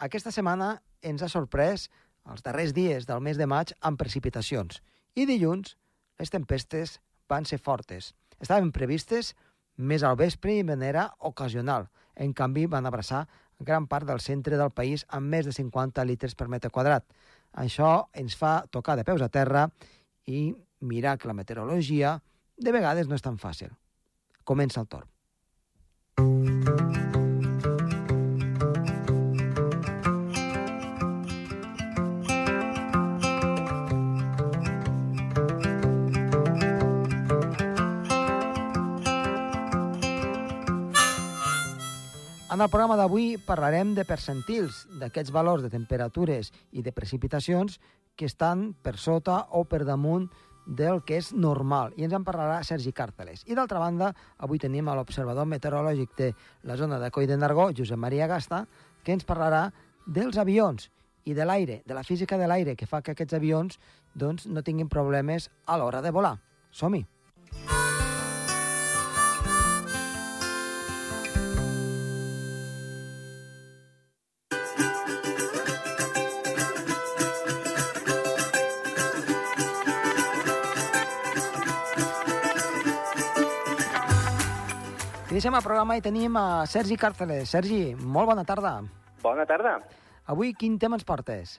Aquesta setmana ens ha sorprès els darrers dies del mes de maig amb precipitacions i dilluns les tempestes van ser fortes. Estaven previstes més al vespre i manera ocasional. En canvi, van abraçar gran part del centre del país amb més de 50 litres per metre quadrat. Això ens fa tocar de peus a terra i mirar que la meteorologia de vegades no és tan fàcil. Comença el torn. En el programa d'avui parlarem de percentils, d'aquests valors de temperatures i de precipitacions que estan per sota o per damunt del que és normal. I ens en parlarà Sergi Càrteles. I d'altra banda, avui tenim a l'observador meteorològic de la zona de Coi de Nargó, Josep Maria Gasta, que ens parlarà dels avions i de l'aire, de la física de l'aire, que fa que aquests avions doncs, no tinguin problemes a l'hora de volar. Som-hi! Iniciem el programa i tenim a Sergi Càrceles. Sergi, molt bona tarda. Bona tarda. Avui quin tema ens portes?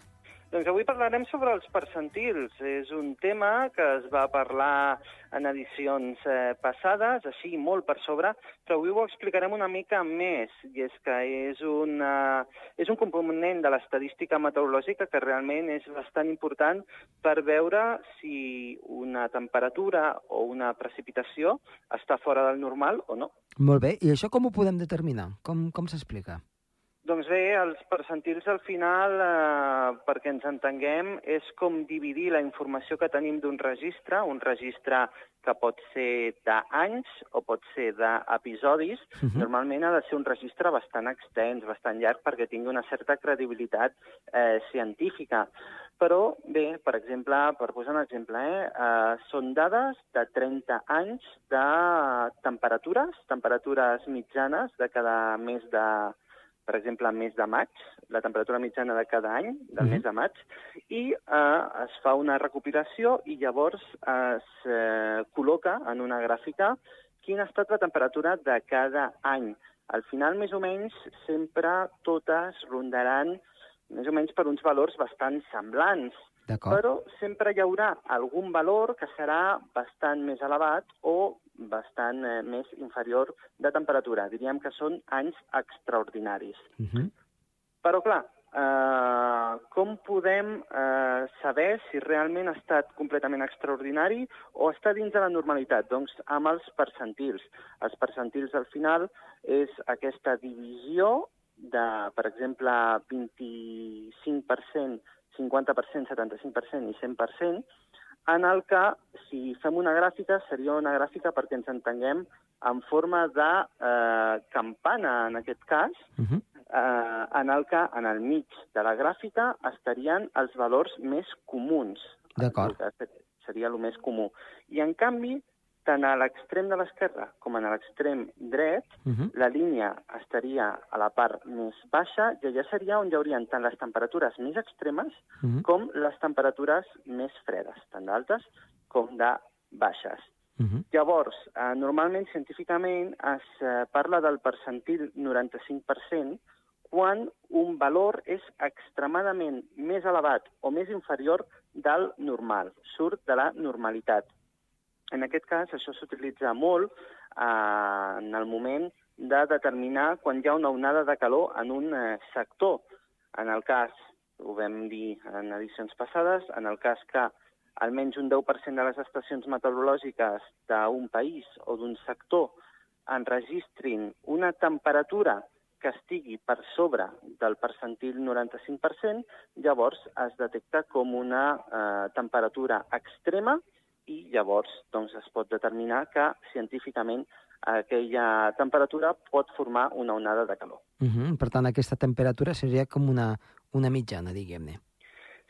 Doncs avui parlarem sobre els percentils. És un tema que es va parlar en edicions eh, passades, així molt per sobre, però avui ho explicarem una mica més, i és que és, una, és un component de l'estadística meteorològica que realment és bastant important per veure si una temperatura o una precipitació està fora del normal o no. Molt bé, i això com ho podem determinar? Com, com s'explica? Doncs bé, els percentils al final, eh, perquè ens entenguem, és com dividir la informació que tenim d'un registre, un registre que pot ser d'anys o pot ser d'episodis. Uh -huh. Normalment ha de ser un registre bastant extens, bastant llarg, perquè tingui una certa credibilitat eh, científica. Però, bé, per exemple, per posar un exemple, eh, eh, són dades de 30 anys de temperatures, temperatures mitjanes de cada mes de, per exemple, el mes de maig, la temperatura mitjana de cada any, del mm -hmm. mes de maig, i eh, es fa una recopilació i llavors es eh, col·loca en una gràfica quina ha estat la temperatura de cada any. Al final, més o menys, sempre totes rondaran més o menys per uns valors bastant semblants, però sempre hi haurà algun valor que serà bastant més elevat o bastant eh, més inferior de temperatura. Diríem que són anys extraordinaris. Uh -huh. Però, clar, eh, com podem eh, saber si realment ha estat completament extraordinari o està dins de la normalitat? Doncs amb els percentils. Els percentils, al final, és aquesta divisió de, per exemple, 25%, 50%, 75% i 100%, en el que, si fem una gràfica, seria una gràfica perquè ens entenguem en forma de eh, campana, en aquest cas, uh -huh. eh, en el que en el mig de la gràfica estarien els valors més comuns. D'acord. Seria el més comú. I, en canvi, tant a l'extrem de l'esquerra com a l'extrem dret, uh -huh. la línia estaria a la part més baixa i allà seria on hi haurien tant les temperatures més extremes uh -huh. com les temperatures més fredes, tant d'altes com de baixes. Uh -huh. Llavors, eh, normalment, científicament, es eh, parla del percentil 95% quan un valor és extremadament més elevat o més inferior del normal, surt de la normalitat. En aquest cas, això s'utilitza molt eh, en el moment de determinar quan hi ha una onada de calor en un eh, sector. En el cas, ho vam dir en edicions passades, en el cas que almenys un 10% de les estacions meteorològiques d'un país o d'un sector enregistrin una temperatura que estigui per sobre del percentil 95%, llavors es detecta com una eh, temperatura extrema i llavors doncs, es pot determinar que científicament aquella temperatura pot formar una onada de calor. Uh -huh. Per tant, aquesta temperatura seria com una, una mitjana, diguem-ne.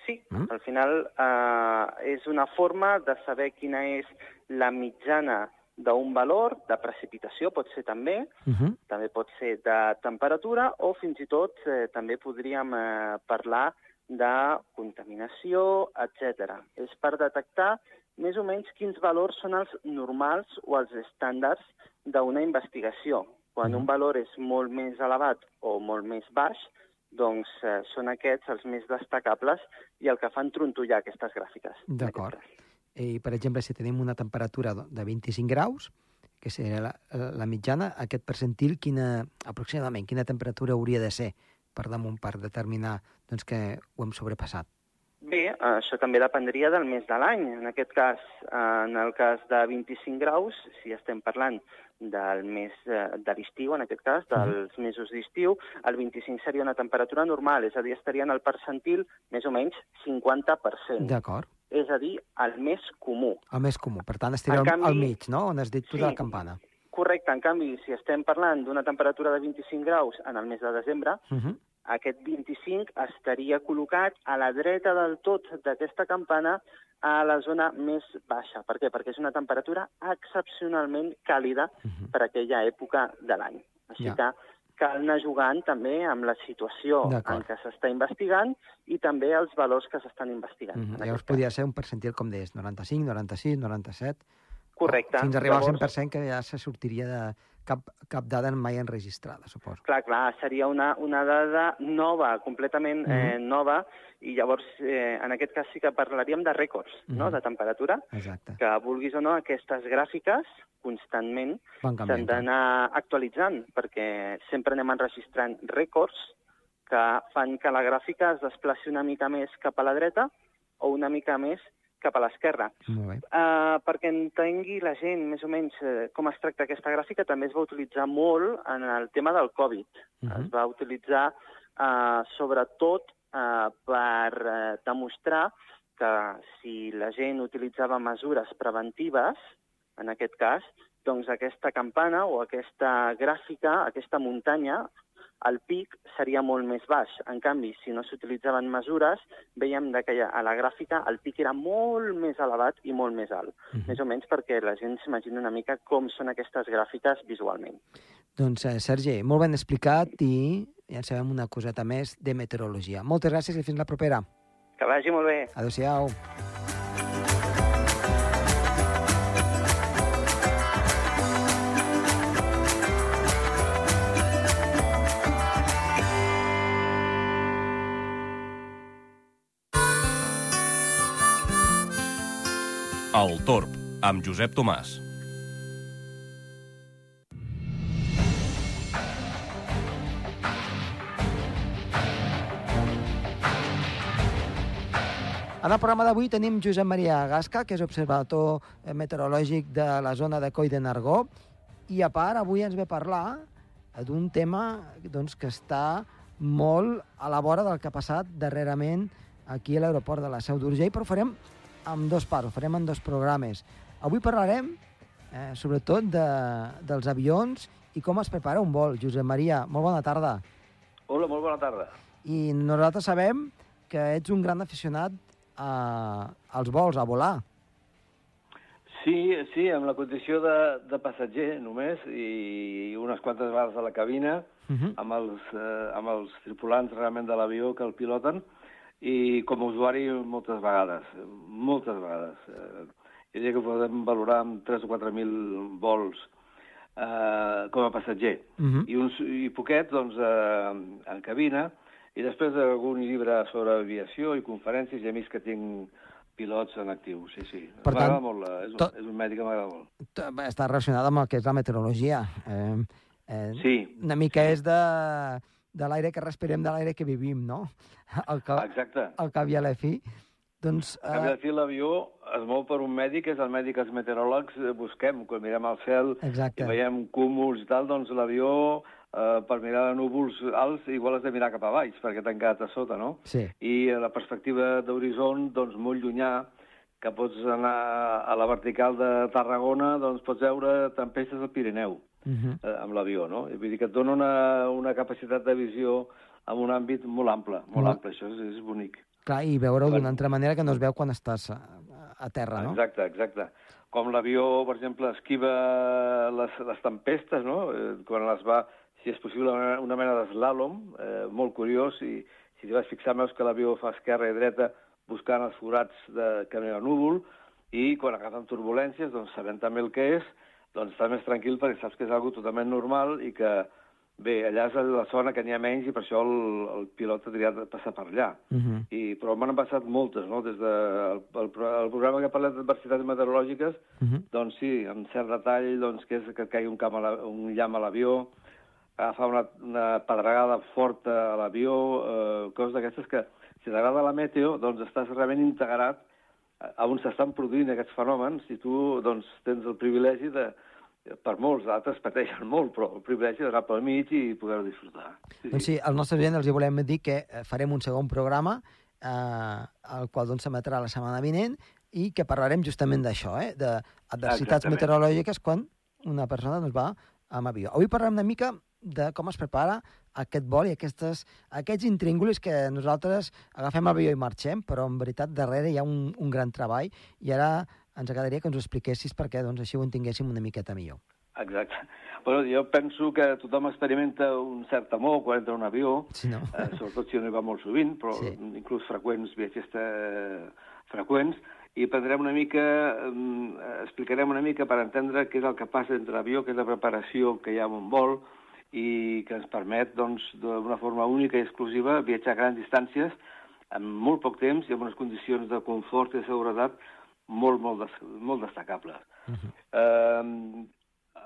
Sí, uh? -huh. al final eh, és una forma de saber quina és la mitjana d'un valor de precipitació, pot ser també, Uh -huh. també pot ser de temperatura o fins i tot eh, també podríem eh, parlar de contaminació, etc. És per detectar més o menys quins valors són els normals o els estàndards d'una investigació. Quan un valor és molt més elevat o molt més baix, doncs eh, són aquests els més destacables i el que fan trontollar aquestes gràfiques. D'acord. cas. I, per exemple, si tenim una temperatura de 25 graus, que seria la, la mitjana, aquest percentil, quina, aproximadament, quina temperatura hauria de ser per damunt per determinar doncs, que ho hem sobrepassat? Bé, això també dependria del mes de l'any. En aquest cas, en el cas de 25 graus, si estem parlant del mes eh, de l'estiu, en aquest cas, dels mesos d'estiu, el 25 seria una temperatura normal, és a dir, estaria en el percentil més o menys 50%. D'acord. És a dir, el més comú. El més comú. Per tant, estaria En al, canvi- al mig, no?, on has dit tu de la Sí. campana. Correcte, en canvi, si estem parlant d'una temperatura de 25 graus en el mes de desembre, Uh -huh. Aquest 25 estaria col·locat a la dreta del tot d'aquesta campana a la zona més baixa. Per què? Perquè és una temperatura excepcionalment càlida Mhm. per aquella època de l'any. Així Ja. que cal anar jugant també amb la situació en què s'està investigant i també els valors que s'estan investigant. Uh -huh. aquest Llavors podria ser un percentil, com deies, 95, 96, 97... Correcte. Fins a arribar al Llavors- 100%, que ja se sortiria de cap, cap dada mai enregistrada, suposo. Clar, clar, seria una, una dada nova, completament eh, Mhm. nova, i llavors eh, en aquest cas sí que parlaríem de rècords no? Mhm. de temperatura, Exacte. que vulguis o no, aquestes gràfiques constantment s'han d'anar actualitzant, perquè sempre anem enregistrant rècords que fan que la gràfica es desplaci una mica més cap a la dreta o una mica més cap a l'esquerra. Uh, perquè entengui la gent més o menys uh, com es tracta aquesta gràfica, també es va utilitzar molt en el tema del Covid. Uh Mhm. -huh. Es va utilitzar uh, sobretot uh, per uh, demostrar que si la gent utilitzava mesures preventives, en aquest cas, doncs aquesta campana o aquesta gràfica, aquesta muntanya, el pic seria molt més baix. En canvi, si no s'utilitzaven mesures, veiem que a la gràfica el pic era molt més elevat i molt més alt. Mhm. Més o menys perquè la gent s'imagina una mica com són aquestes gràfiques visualment. Doncs, eh, Sergi, molt ben explicat i ja en sabem una coseta més de meteorologia. Moltes gràcies i fins la propera. Que vagi molt bé. Adéu-siau. El Torb, amb Josep Tomàs. En el programa d'avui tenim Josep Maria Gasca, que és observador eh, meteorològic de la zona de Coi de Nargó, i a part avui ens ve parlar eh, d'un tema doncs, que està molt a la vora del que ha passat darrerament aquí a l'aeroport de la Seu d'Urgell, però farem amb dos parts, ho farem en dos programes. Avui parlarem eh, sobretot de, dels avions i com es prepara un vol. Josep Maria, molt bona tarda. Hola, molt bona tarda. I nosaltres sabem que ets un gran aficionat a, als vols, a volar. Sí, sí, amb la condició de, de passatger només i unes quantes vegades a la cabina Uh -huh. amb els, eh, amb els tripulants realment de l'avió que el piloten i com a usuari moltes vegades, moltes vegades. Eh, jo diria que podem valorar amb 3 o 4.000 vols eh, com a passatger. Uh -huh. I, uns, i poquets, doncs, eh, en cabina, i després algun llibre sobre aviació i conferències, i a mi és que tinc pilots en actiu, sí, sí. Per tant, molt, eh, és, un, tot- és un mèdic que m'agrada molt. Està relacionat amb el que és la meteorologia. Eh, eh, Sí. Una mica és de, de l'aire que respirem, de l'aire que vivim, no? El que, Exacte. el que havia a la fi. Doncs, A eh, de fi, l'avió es mou per un mèdic, és el mèdic que els meteoròlegs eh, busquem. Quan mirem al cel exacte. i veiem cúmuls i tal, doncs l'avió, eh, per mirar núvols alts, igual has de mirar cap a baix, perquè t'han quedat a sota, no? Sí. I a la perspectiva d'horitzont, doncs molt llunyà, que pots anar a la vertical de Tarragona, doncs pots veure tempestes al Pirineu Uh -huh. eh, amb l'avió, no? Vull dir que et dona una, una capacitat de visió en un àmbit molt ample, molt Molt- ample, això és, és bonic. Clar, i veure-ho d'una altra manera que no es veu quan estàs a, a terra, no? Exacte, exacte. Com l'avió, per exemple, esquiva les, les tempestes, no? Eh, quan les va, si és possible, una, una mena d'eslàlom, eh, molt curiós, i si t'hi vas fixar, veus que l'avió fa esquerra i dreta buscant els forats de, que no hi ha núvol, i quan agafen turbulències, doncs sabent també el que és, doncs estàs més tranquil perquè saps que és algo totalment normal i que, bé, allà és la zona que n'hi ha menys i per això el, el pilot ha triat de passar per allà. Uh -huh. I, però m'han passat moltes, no? Des del de, el, el, programa que parla d'adversitats meteorològiques, Uh -huh. doncs sí, amb cert detall, doncs, que és que caigui un, camp a la, un llamp a l'avió, agafar una, una pedregada forta a l'avió, eh, coses d'aquestes que, si t'agrada la meteo, doncs estàs realment integrat a- on s'estan produint aquests fenòmens i tu doncs, tens el privilegi de, per molts, altres pateixen molt, però el privilegi d'anar pel mig i poder-ho disfrutar. Sí, Doncs sí, als nostres oients els hi volem dir que eh, farem un segon programa, eh, el qual doncs, s'emetrà la setmana vinent, i que parlarem justament d'això, eh, d'adversitats meteorològiques quan una persona doncs, va amb avió. Avui parlem una mica de com es prepara aquest vol i aquestes, aquests intríngulis que nosaltres agafem avió i marxem, però en veritat darrere hi ha un, un gran treball i ara ens agradaria que ens ho expliquessis perquè doncs, així ho entenguéssim una miqueta millor. Exacte. Però jo penso que tothom experimenta un cert temor quan entra en un avió, Sí, no? eh, sobretot si no hi va molt sovint, però Sí. inclús freqüents viatgers eh, freqüents, i prendrem una mica, eh, explicarem una mica per entendre què és el que passa entre l'avió, què és la preparació que hi ha en un vol, i que ens permet, doncs, d'una forma única i exclusiva, viatjar a grans distàncies en molt poc temps i amb unes condicions de confort i de seguretat molt, molt, des, molt destacables. Uh -huh. Eh,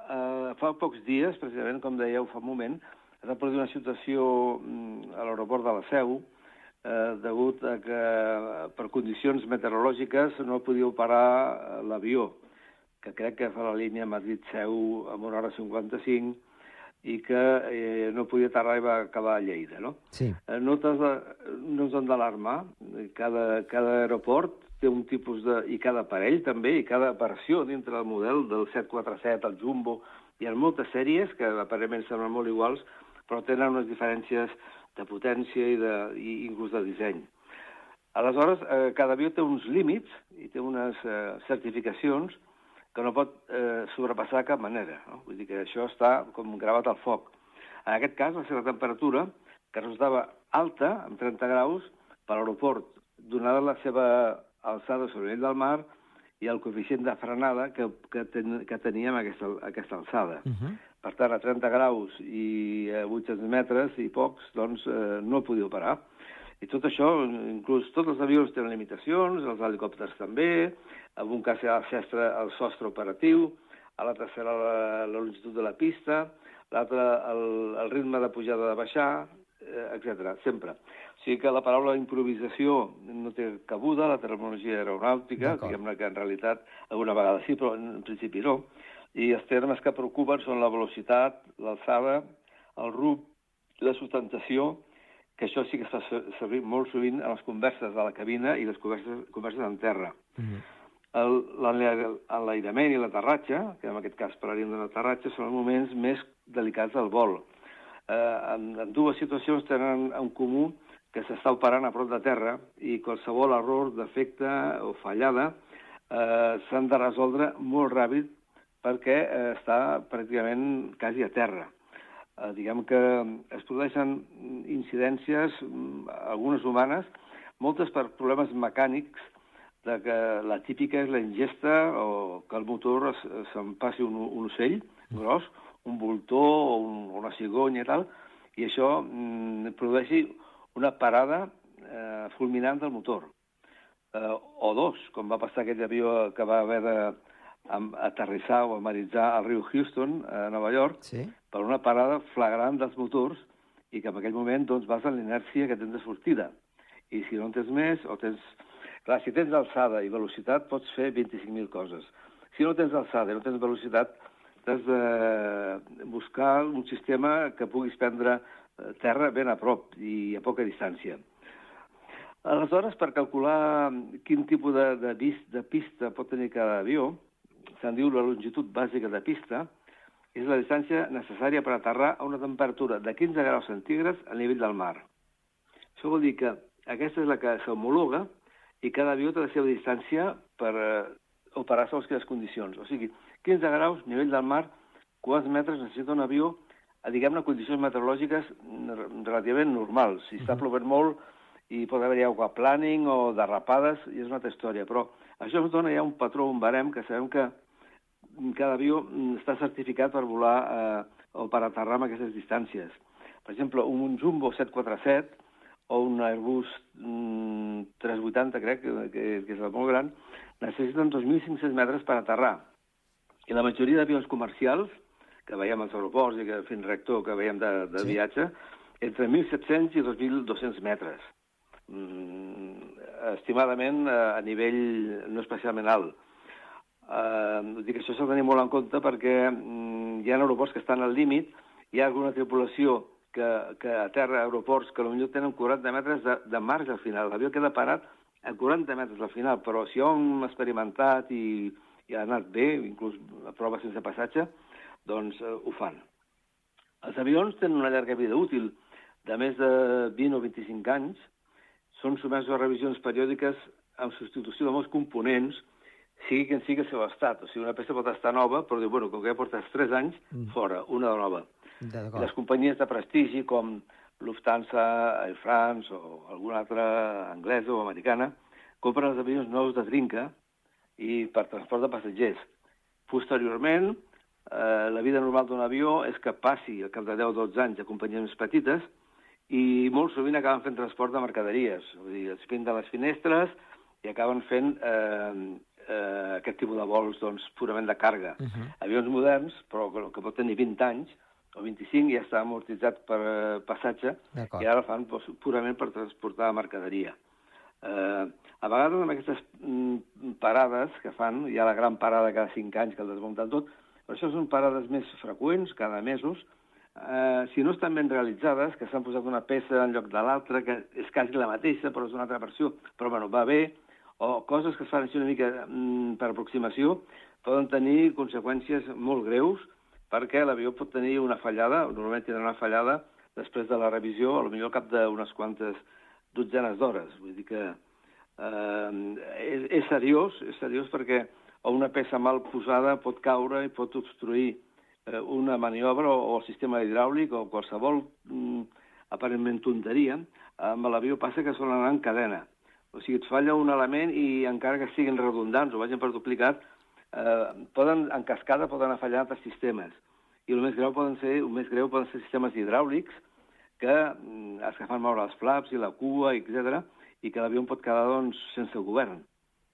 eh, fa pocs dies, precisament, com dèieu fa un moment, es va produir una situació mm, a l'aeroport de la Seu, eh, degut a que per condicions meteorològiques no podia operar eh, l'avió, que crec que fa la línia Madrid-Seu amb una hora 55, i que eh, no podia aterrar i va acabar a Lleida, no? Sí. Eh, No, no ens hem d'alarmar. Cada, cada aeroport té un tipus de... i cada aparell també, i cada versió dintre del model del 747, el Jumbo, hi ha moltes sèries que aparentment semblen molt iguals, però tenen unes diferències de potència i, de, i inclús de disseny. Aleshores, eh, cada avió té uns límits i té unes eh, certificacions que no pot eh, sobrepassar de cap manera. No? Vull dir que això està com gravat al foc. En aquest cas, la seva temperatura, que resultava alta, amb 30 graus, per l'aeroport, donada la seva alçada sobre el del mar i el coeficient de frenada que, que, ten, que teníem aquesta, aquesta alçada. Uh -huh. Per tant, a 30 graus i a 800 metres i pocs, doncs eh, no podia operar. I tot això, inclús tots els avions tenen limitacions, els helicòpters també, en un cas serà el sostre, el sostre operatiu, a l'altre serà la, la longitud de la pista, l'altre el, el ritme de pujada de baixar, eh, etc. sempre. O sigui que la paraula improvisació no té cabuda, la terminologia aeronàutica, diguem-ne que en realitat alguna vegada sí, però en principi no. I els termes que preocupen són la velocitat, l'alçada, el RUP, la sustentació, que això sí que es fa ser- servir molt sovint en les converses de la cabina i les converses, converses en terra. El- l'enlaire- L'enlairament i l'aterratge, que en aquest cas parlaríem de l'aterratge, són els moments més delicats del vol. Eh, en, en dues situacions tenen en comú que s'està operant a prop de terra i qualsevol error, defecte o fallada eh, s'han de resoldre molt ràpid perquè eh, està pràcticament quasi a terra. Eh, diguem que es produeixen incidències, mm, algunes humanes, moltes per problemes mecànics, de que la típica és la ingesta o que el motor se'n passi un, un ocell gros, un voltor o un, una cigonya i tal, i això mm, produeixi una parada eh, fulminant del motor. Eh, o dos, com va passar aquell avió que va haver de am- aterrissar o amaritzar al riu Houston, a Nova York, Sí. per una parada flagrant dels motors i que en aquell moment doncs, vas en l'inèrcia que tens de sortida. I si no en tens més, o tens... Clar, si tens alçada i velocitat, pots fer 25.000 coses. Si no tens alçada i no tens velocitat, has de buscar un sistema que puguis prendre eh, terra ben a prop i a poca distància. Aleshores, per calcular quin tipus de, de, vis, de pista pot tenir cada avió, se'n diu la longitud bàsica de pista, és la distància necessària per aterrar a una temperatura de 15 graus centígrads a nivell del mar. Això vol dir que aquesta és la que s'homologa i cada avió té la seva distància per eh, operar segons quines condicions. O sigui, 15 graus, nivell del mar, quants metres necessita un avió a, diguem-ne, condicions meteorològiques relativament normals. Si està plovent molt i pot haver-hi aquaplaning o derrapades, i és una altra història. Però això ens dona ja un patró, un barem, que sabem que cada avió està certificat per volar eh, o per aterrar amb aquestes distàncies. Per exemple, un Jumbo 747 o un Airbus mm, 380, crec, que, que, és el molt gran, necessiten 2.500 metres per aterrar. I la majoria d'avions comercials, que veiem als aeroports i que fent rector que veiem de, de sí. viatge, entre 1.700 i 2.200 metres. Mm, estimadament eh, a nivell no especialment alt. Eh, dic, això s'ha de tenir molt en compte perquè mm, hi ha aeroports que estan al límit, hi ha alguna tripulació que, que aterra aeroports que potser tenen 40 metres de, de marge al final. L'avió queda parat a 40 metres al final, però si han experimentat i, i ha anat bé, inclús a prova sense passatge, doncs eh, ho fan. Els avions tenen una llarga vida útil de més de 20 o 25 anys, són sotmesos a revisions periòdiques amb substitució de molts components, sigui quin sigui el seu estat. O sigui, una peça pot estar nova, però diu, bueno, com que ja portes 3 anys, mm. fora, una de nova. Les companyies de prestigi com Lufthansa, Air France o alguna altra anglesa o americana compren els avions nous de trinca i per transport de passatgers. Posteriorment, eh, la vida normal d'un avió és que passi al cap de 10 o 12 anys a companyies més petites i molt sovint acaben fent transport de mercaderies. Vull dir, es pinten les finestres i acaben fent eh, eh, aquest tipus de vols doncs, purament de càrrega. Uh -huh. Avions moderns, però que, que pot tenir 20 anys, o 25 ja està amortitzat per eh, passatge i ara fan doncs, purament per transportar mercaderia. Eh, a vegades amb aquestes mm, parades que fan, hi ha la gran parada cada 5 anys que el desmunten tot, però això són parades més freqüents, cada mesos, eh, si no estan ben realitzades, que s'han posat una peça en lloc de l'altra, que és quasi la mateixa, però és una altra versió, però bueno, va bé, o coses que es fan així una mica mm, per aproximació, poden tenir conseqüències molt greus, perquè l'avió pot tenir una fallada, normalment tindrà una fallada després de la revisió, potser al cap d'unes quantes dotzenes d'hores. Vull dir que eh, és, és seriós, és seriós perquè una peça mal posada pot caure i pot obstruir eh, una maniobra o, o el sistema hidràulic o qualsevol mm, aparentment tonteria. Amb l'avió passa que solen anar en cadena. O sigui, et falla un element i encara que siguin redundants o vagin per duplicat, eh, poden, en cascada poden fallar altres sistemes. I el més greu poden ser, el més greu poden ser sistemes hidràulics que mm, els que fan moure els flaps i la cua, etc i que l'avió pot quedar doncs, sense govern.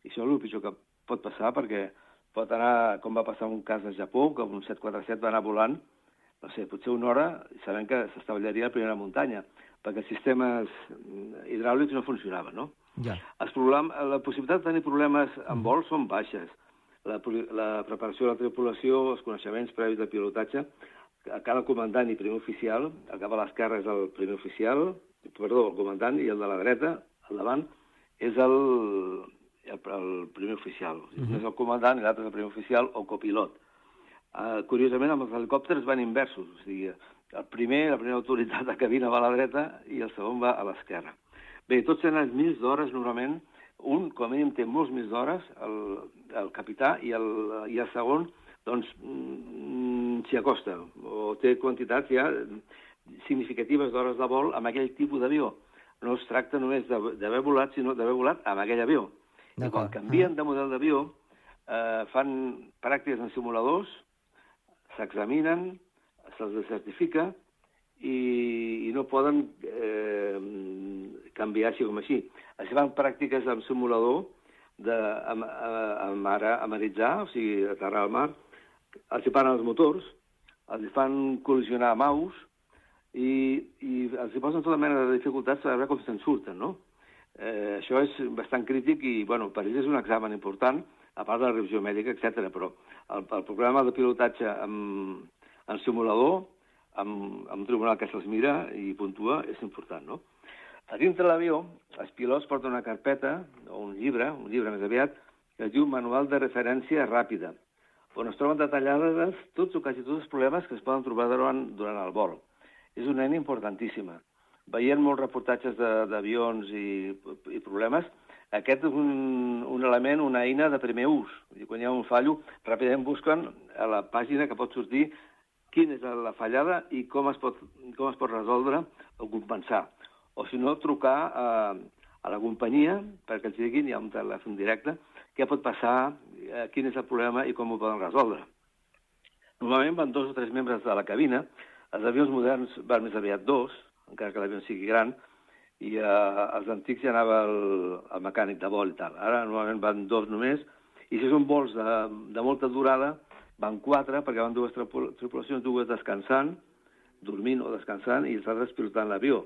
I això és el pitjor que pot passar perquè pot anar, com va passar un cas de Japó, que un 747 va anar volant, no sé, potser una hora, i sabem que s'establiria la primera muntanya, perquè els sistemes mm, hidràulics no funcionaven, no? Ja. Els problem, la possibilitat de tenir problemes en vol són baixes la, la preparació de la tripulació, els coneixements previs de pilotatge, cada comandant i primer oficial, al cap a l'esquerra és el primer oficial, perdó, el comandant, i el de la dreta, al davant, és el, el, el primer oficial. Uh -huh. és el comandant i l'altre és el primer oficial o copilot. Uh, curiosament, amb els helicòpters van inversos, o sigui, el primer, la primera autoritat de cabina va a la dreta i el segon va a l'esquerra. Bé, tots tenen mils d'hores, normalment, un, com a mínim, té molts més d'hores, el, el capità, i el, i el segon, doncs, mm, s'hi acosta, o té quantitats ja significatives d'hores de vol amb aquell tipus d'avió. No es tracta només d'haver volat, sinó d'haver volat amb aquell avió. I quan canvien de model d'avió, eh, fan pràctiques en simuladors, s'examinen, se'ls certifica i, i no poden eh, canviar així com així. Es fan pràctiques amb simulador de am, am, ara, amaritzar, o sigui, aterrar al mar, els hi paren els motors, els hi fan col·lisionar amb aus i, i els hi posen tota mena de dificultats per veure com se'n surten, no? Eh, això és bastant crític i, bueno, per ells és un examen important, a part de la revisió mèdica, etc. però el, el programa de pilotatge amb, en simulador, amb, amb un tribunal que se'ls mira i puntua, és important, no? A dintre l'avió, els pilots porten una carpeta, o un llibre, un llibre més aviat, que es diu Manual de Referència Ràpida, on es troben detallades tots o quasi tots els problemes que es poden trobar durant, durant el vol. És una eina importantíssima. Veient molts reportatges d'avions i, i problemes, aquest és un, un element, una eina de primer ús. Dir, quan hi ha un fallo, ràpidament busquen a la pàgina que pot sortir quina és la fallada i com es pot, com es pot resoldre o compensar. O si no, trucar a, a la companyia perquè els diguin, hi ha un telèfon directe, què pot passar, eh, quin és el problema i com ho poden resoldre. Normalment van dos o tres membres de la cabina, els avions moderns van més aviat dos, encara que l'avió sigui gran, i eh, els antics ja anava el, el mecànic de vol i tal. Ara normalment van dos només, i si són vols de, de molta durada, van quatre, perquè van dues tripulacions, dues descansant, dormint o descansant, i els altres pilotant l'avió.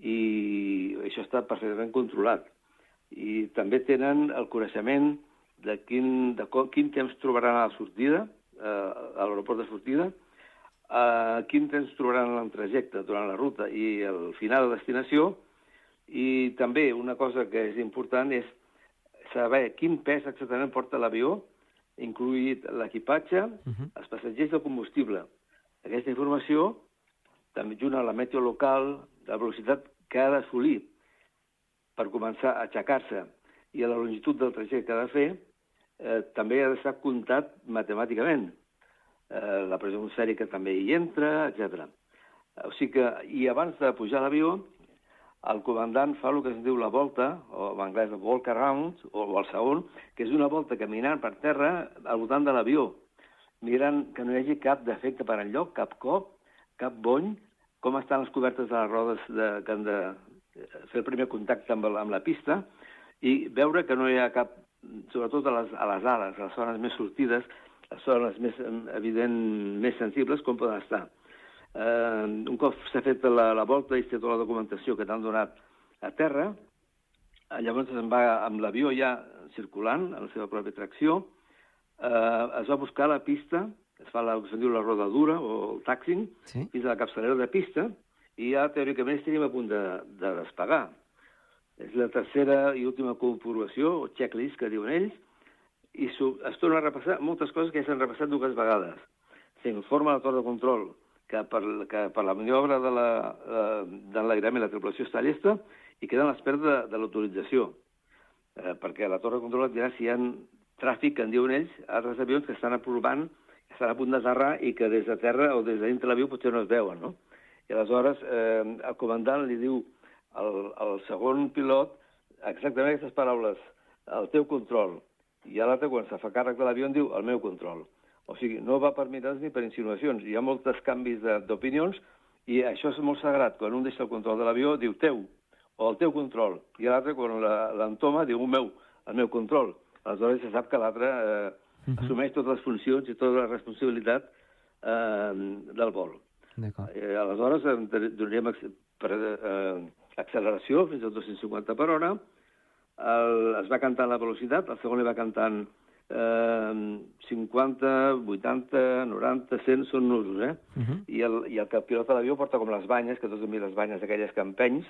I això està perfectament controlat. I també tenen el coneixement de quin, de com, quin temps trobaran a la sortida, eh, a l'aeroport de sortida, eh, quin temps trobaran en el trajecte durant la ruta i el final de destinació, i també una cosa que és important és saber quin pes exactament porta l'avió, incluït l'equipatge, uh -huh. els passatgers i el combustible. Aquesta informació, també junt a la meteo local, la velocitat que ha d'assolir per començar a aixecar-se i a la longitud del trajecte que ha de fer, eh, també ha d'estar comptat matemàticament. Eh, la pressió atmosfèrica també hi entra, etc. O sigui que, i abans de pujar a l'avió, el comandant fa el que es diu la volta, o en anglès walk around, o el segon, que és una volta caminant per terra al voltant de l'avió, mirant que no hi hagi cap defecte per enlloc, cap cop, cap bony, com estan les cobertes de les rodes de, que han de fer el primer contacte amb, amb la pista, i veure que no hi ha cap, sobretot a les, a les ales, a les zones més sortides, les zones més, evident, més sensibles, com poden estar. Eh, un cop s'ha fet la, la volta i s'ha tota la documentació que t'han donat a terra, eh, llavors se'n va amb l'avió ja circulant, en la seva pròpia tracció, eh, es va buscar la pista, es fa la, que diu la rodadura o el taxing, sí? fins a la capçalera de pista, i ja teòricament estaríem a punt de, de despegar. És la tercera i última comprovació, o checklist, que diuen ells, i es torna a repassar moltes coses que ja s'han repassat dues vegades. S'informa la torre de control que per, que per la maniobra de l'enlairament la, de la tripulació està llesta i queda a l'espera de, de l'autorització. Eh, perquè la torre de control et dirà si hi ha tràfic, que en diuen ells, altres avions que estan aprovant, estan a punt d'aterrar i que des de terra o des de dintre l'avió potser no es veuen, no? I aleshores eh, el comandant li diu al, al segon pilot exactament aquestes paraules, el teu control. I l'altre, quan se fa càrrec de l'avió, diu el meu control. O sigui, no va per mirades ni per insinuacions. Hi ha molts canvis d'opinions i això és molt sagrat. Quan un deixa el control de l'avió, diu teu, o el teu control. I l'altre, quan l'entoma, diu el meu, el meu control. Aleshores se sap que l'altre eh, uh mhm. -huh. assumeix totes les funcions i tota la responsabilitat eh, del vol. Eh, aleshores, donaríem per, eh, acceleració fins a 250 per hora, el, es va cantant la velocitat, el segon li va cantant eh, 50, 80, 90, 100 són nusos, eh? Uh -huh. I, el, I el que pilota l'avió porta com les banyes, que tots hem vist les banyes aquelles que empenys,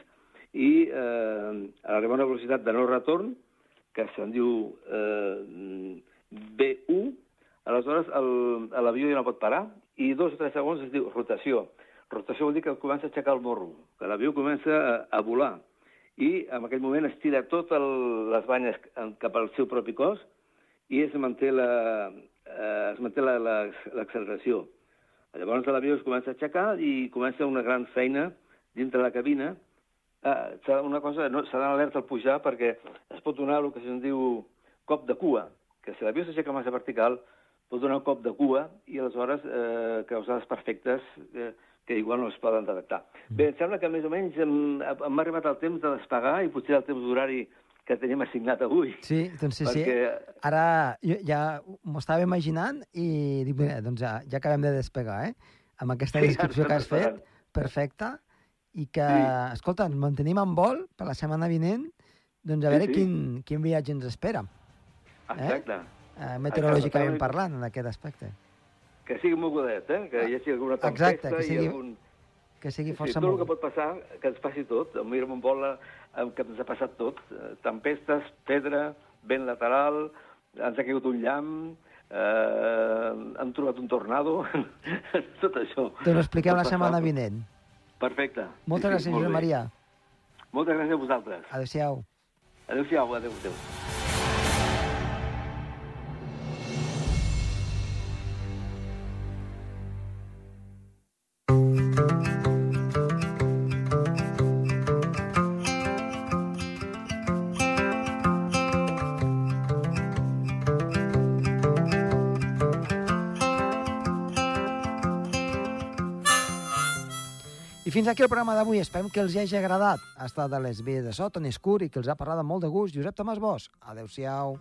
i eh, arriba a una velocitat de no retorn, que se'n diu eh, B1, aleshores l'avió ja no pot parar, i dos o tres segons es diu rotació. Rotació vol dir que comença a aixecar el morro, que l'avió comença a, a volar, i en aquell moment estira totes les banyes cap al seu propi cos, i es manté la, eh, es manté l'acceleració. La, Llavors l'avió es comença a aixecar i comença una gran feina dintre la cabina. Eh, una cosa, no, d'anar alerta al pujar perquè es pot donar el que se'n diu cop de cua, que si l'avió s'aixeca massa vertical pot donar un cop de cua i aleshores eh, causar desperfectes eh, que igual no es poden detectar. Bé, em sembla que més o menys hem, hem arribat al temps de despegar i potser el temps d'horari que tenim assignat avui. Sí, doncs sí, perquè... sí. Ara jo ja m'ho estava imaginant i dic, mira, doncs ja, ja acabem de despegar, eh? Amb aquesta descripció que has fet, perfecta, i que, sí. escolta, ens mantenim en vol per la setmana vinent, doncs a veure sí, sí. Quin, quin viatge ens espera. Exacte. Eh? meteorològicament parlant, en aquest aspecte. Que sigui mogudet, eh? Que hi hagi alguna tempesta Exacte, que sigui... i algun que sigui força sí, tot el que pot passar, que ens passi tot. A mi em vol que ens ha passat tot. Eh, tempestes, pedra, vent lateral, ens ha caigut un llamp, eh, han trobat un tornado, tot això. Te ho expliquem la setmana vinent. Perfecte. Moltes gràcies, Josep Maria. Moltes gràcies a vosaltres. Adéu-siau. Adéu-siau, adéu, aquí el programa d'avui. Esperem que els hagi agradat. Ha estat a les vies de so, Toni Escur, i que els ha parlat amb molt de gust Josep Tomàs Bosch. Adéu-siau.